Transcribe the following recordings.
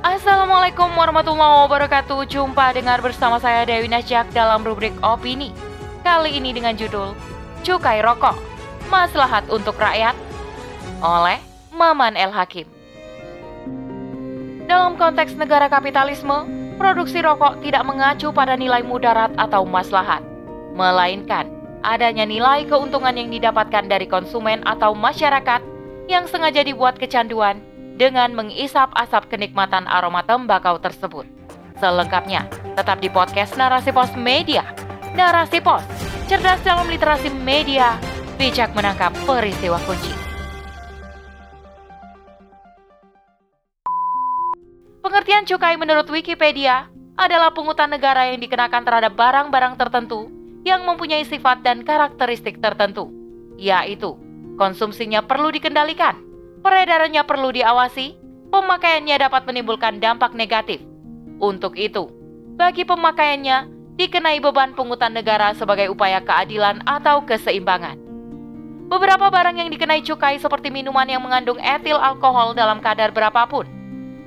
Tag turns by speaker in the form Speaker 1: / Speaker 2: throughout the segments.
Speaker 1: Assalamualaikum warahmatullahi wabarakatuh. Jumpa dengar bersama saya Dewi Nasjak dalam rubrik Opini. Kali ini dengan judul Cukai Rokok Maslahat untuk Rakyat Oleh Maman El Hakim. Dalam konteks negara kapitalisme Produksi rokok tidak mengacu pada nilai mudarat atau maslahat Melainkan adanya nilai keuntungan yang didapatkan dari konsumen atau masyarakat Yang sengaja dibuat kecanduan dengan mengisap asap kenikmatan aroma tembakau tersebut. Selengkapnya, tetap di podcast Narasi Pos Media. Narasi Pos, cerdas dalam literasi media, bijak menangkap peristiwa kunci. Pengertian cukai menurut Wikipedia adalah pungutan negara yang dikenakan terhadap barang-barang tertentu yang mempunyai sifat dan karakteristik tertentu, yaitu konsumsinya perlu dikendalikan, peredarannya perlu diawasi, pemakaiannya dapat menimbulkan dampak negatif. Untuk itu, bagi pemakaiannya dikenai beban pungutan negara sebagai upaya keadilan atau keseimbangan. Beberapa barang yang dikenai cukai seperti minuman yang mengandung etil alkohol dalam kadar berapapun,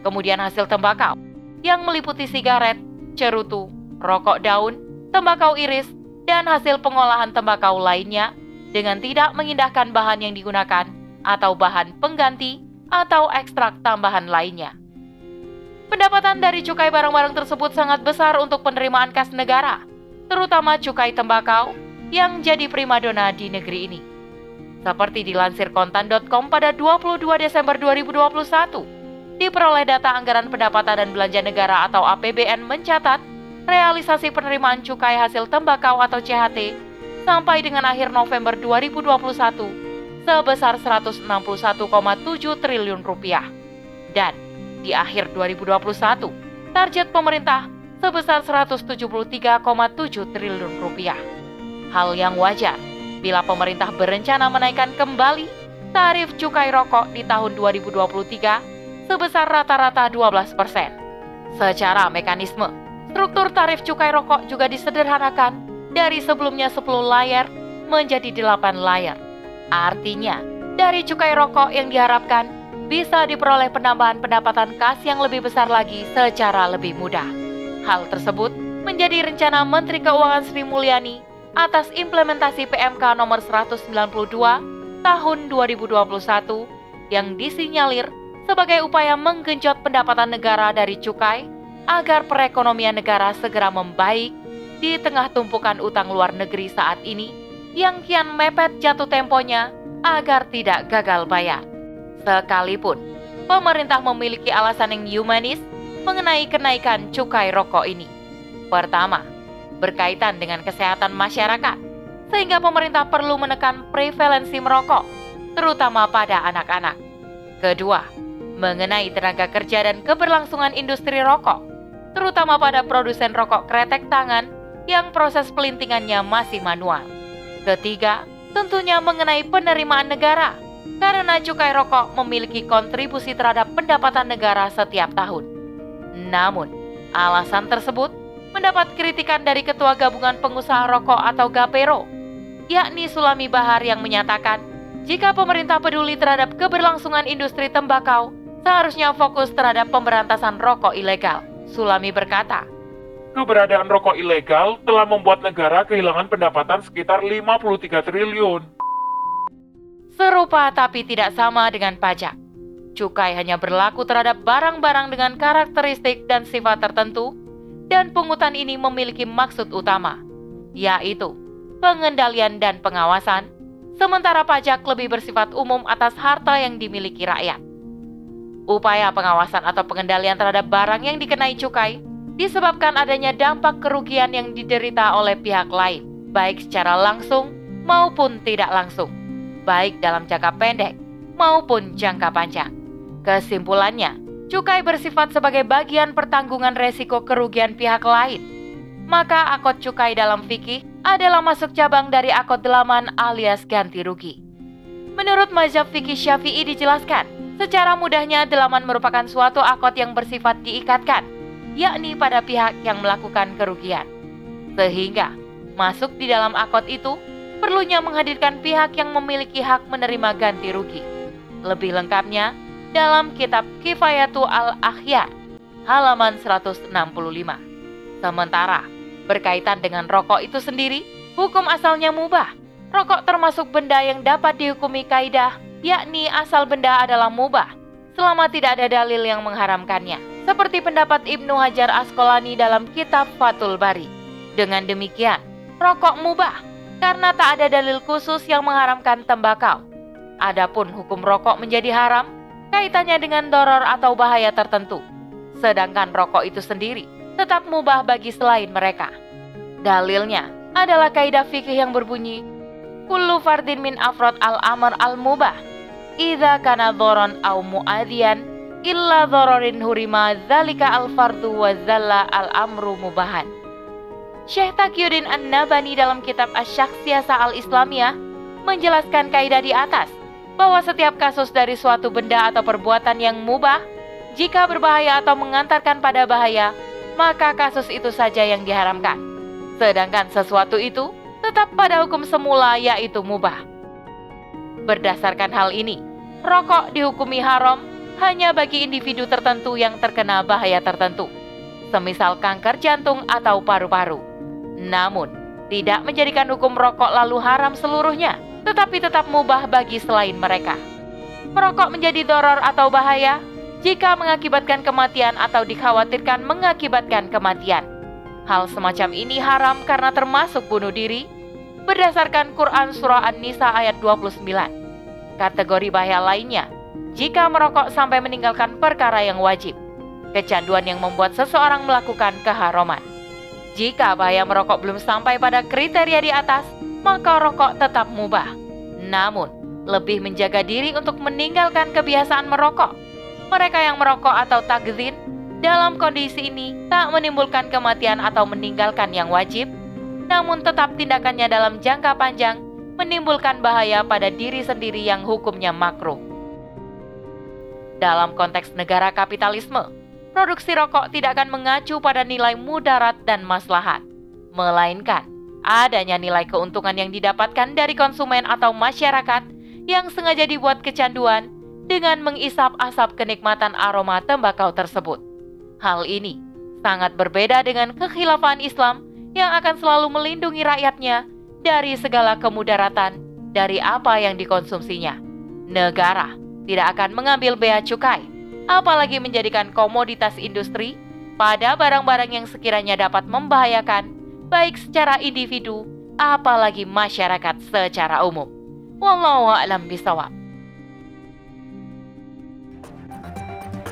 Speaker 1: kemudian hasil tembakau yang meliputi sigaret, cerutu, rokok daun, tembakau iris, dan hasil pengolahan tembakau lainnya dengan tidak mengindahkan bahan yang digunakan atau bahan pengganti atau ekstrak tambahan lainnya. Pendapatan dari cukai barang-barang tersebut sangat besar untuk penerimaan kas negara, terutama cukai tembakau yang jadi primadona di negeri ini. Seperti dilansir kontan.com pada 22 Desember 2021, diperoleh data anggaran pendapatan dan belanja negara atau APBN mencatat realisasi penerimaan cukai hasil tembakau atau CHT sampai dengan akhir November 2021 sebesar 161,7 triliun rupiah. Dan di akhir 2021, target pemerintah sebesar 173,7 triliun rupiah. Hal yang wajar bila pemerintah berencana menaikkan kembali tarif cukai rokok di tahun 2023 sebesar rata-rata 12 persen. Secara mekanisme, struktur tarif cukai rokok juga disederhanakan dari sebelumnya 10 layar menjadi 8 layar Artinya, dari cukai rokok yang diharapkan bisa diperoleh penambahan pendapatan kas yang lebih besar lagi secara lebih mudah. Hal tersebut menjadi rencana Menteri Keuangan Sri Mulyani atas implementasi PMK nomor 192 tahun 2021 yang disinyalir sebagai upaya menggenjot pendapatan negara dari cukai agar perekonomian negara segera membaik di tengah tumpukan utang luar negeri saat ini yang kian mepet jatuh temponya agar tidak gagal bayar. Sekalipun pemerintah memiliki alasan yang humanis mengenai kenaikan cukai rokok ini. Pertama, berkaitan dengan kesehatan masyarakat, sehingga pemerintah perlu menekan prevalensi merokok, terutama pada anak-anak. Kedua, mengenai tenaga kerja dan keberlangsungan industri rokok, terutama pada produsen rokok kretek tangan yang proses pelintingannya masih manual. Ketiga, tentunya mengenai penerimaan negara, karena cukai rokok memiliki kontribusi terhadap pendapatan negara setiap tahun. Namun, alasan tersebut mendapat kritikan dari Ketua Gabungan Pengusaha Rokok atau GAPERO, yakni Sulami Bahar yang menyatakan, jika pemerintah peduli terhadap keberlangsungan industri tembakau, seharusnya fokus terhadap pemberantasan rokok ilegal. Sulami berkata,
Speaker 2: keberadaan rokok ilegal telah membuat negara kehilangan pendapatan sekitar 53 triliun.
Speaker 1: Serupa tapi tidak sama dengan pajak. Cukai hanya berlaku terhadap barang-barang dengan karakteristik dan sifat tertentu, dan pungutan ini memiliki maksud utama, yaitu pengendalian dan pengawasan, sementara pajak lebih bersifat umum atas harta yang dimiliki rakyat. Upaya pengawasan atau pengendalian terhadap barang yang dikenai cukai disebabkan adanya dampak kerugian yang diderita oleh pihak lain, baik secara langsung maupun tidak langsung, baik dalam jangka pendek maupun jangka panjang. Kesimpulannya, cukai bersifat sebagai bagian pertanggungan resiko kerugian pihak lain. Maka akot cukai dalam fikih adalah masuk cabang dari akot delaman alias ganti rugi. Menurut mazhab fikih Syafi'i dijelaskan, secara mudahnya delaman merupakan suatu akot yang bersifat diikatkan yakni pada pihak yang melakukan kerugian. Sehingga masuk di dalam akot itu perlunya menghadirkan pihak yang memiliki hak menerima ganti rugi. Lebih lengkapnya dalam kitab Kifayatu al-Akhyar halaman 165. Sementara, berkaitan dengan rokok itu sendiri, hukum asalnya mubah. Rokok termasuk benda yang dapat dihukumi kaidah, yakni asal benda adalah mubah, selama tidak ada dalil yang mengharamkannya. Seperti pendapat Ibnu Hajar Asqalani dalam kitab Fatul Bari. Dengan demikian, rokok mubah karena tak ada dalil khusus yang mengharamkan tembakau. Adapun hukum rokok menjadi haram kaitannya dengan doror atau bahaya tertentu. Sedangkan rokok itu sendiri tetap mubah bagi selain mereka. Dalilnya adalah kaidah fikih yang berbunyi, Kullu fardin min afrod al-amr al-mubah, Iza kana dhoron au mu'adian, illa dhororin hurima zalika al-fardu wa zalla al-amru mubahan. Syekh Taqiyuddin An-Nabani dalam kitab Asy-Syakhsiyah al-Islamiyah menjelaskan kaidah di atas bahwa setiap kasus dari suatu benda atau perbuatan yang mubah jika berbahaya atau mengantarkan pada bahaya, maka kasus itu saja yang diharamkan. Sedangkan sesuatu itu tetap pada hukum semula yaitu mubah. Berdasarkan hal ini, rokok dihukumi haram hanya bagi individu tertentu yang terkena bahaya tertentu, semisal kanker jantung atau paru-paru. Namun, tidak menjadikan hukum rokok lalu haram seluruhnya, tetapi tetap mubah bagi selain mereka. Merokok menjadi doror atau bahaya jika mengakibatkan kematian atau dikhawatirkan mengakibatkan kematian. Hal semacam ini haram karena termasuk bunuh diri berdasarkan Quran Surah An-Nisa ayat 29. Kategori bahaya lainnya, jika merokok sampai meninggalkan perkara yang wajib, kecanduan yang membuat seseorang melakukan keharuman. Jika bahaya merokok belum sampai pada kriteria di atas, maka rokok tetap mubah. Namun, lebih menjaga diri untuk meninggalkan kebiasaan merokok mereka yang merokok atau takzin dalam kondisi ini tak menimbulkan kematian atau meninggalkan yang wajib, namun tetap tindakannya dalam jangka panjang menimbulkan bahaya pada diri sendiri yang hukumnya makruh. Dalam konteks negara kapitalisme, produksi rokok tidak akan mengacu pada nilai mudarat dan maslahat, melainkan adanya nilai keuntungan yang didapatkan dari konsumen atau masyarakat yang sengaja dibuat kecanduan dengan mengisap asap kenikmatan aroma tembakau tersebut. Hal ini sangat berbeda dengan kekhilafan Islam yang akan selalu melindungi rakyatnya dari segala kemudaratan dari apa yang dikonsumsinya. Negara tidak akan mengambil bea cukai, apalagi menjadikan komoditas industri pada barang-barang yang sekiranya dapat membahayakan baik secara individu apalagi masyarakat secara umum. Wallahu a'lam bisawab.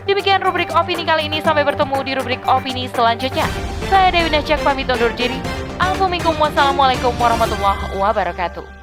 Speaker 1: Demikian rubrik opini kali ini. Sampai bertemu di rubrik opini selanjutnya. Saya Dewi Najak pamit undur diri. Assalamualaikum warahmatullahi wabarakatuh.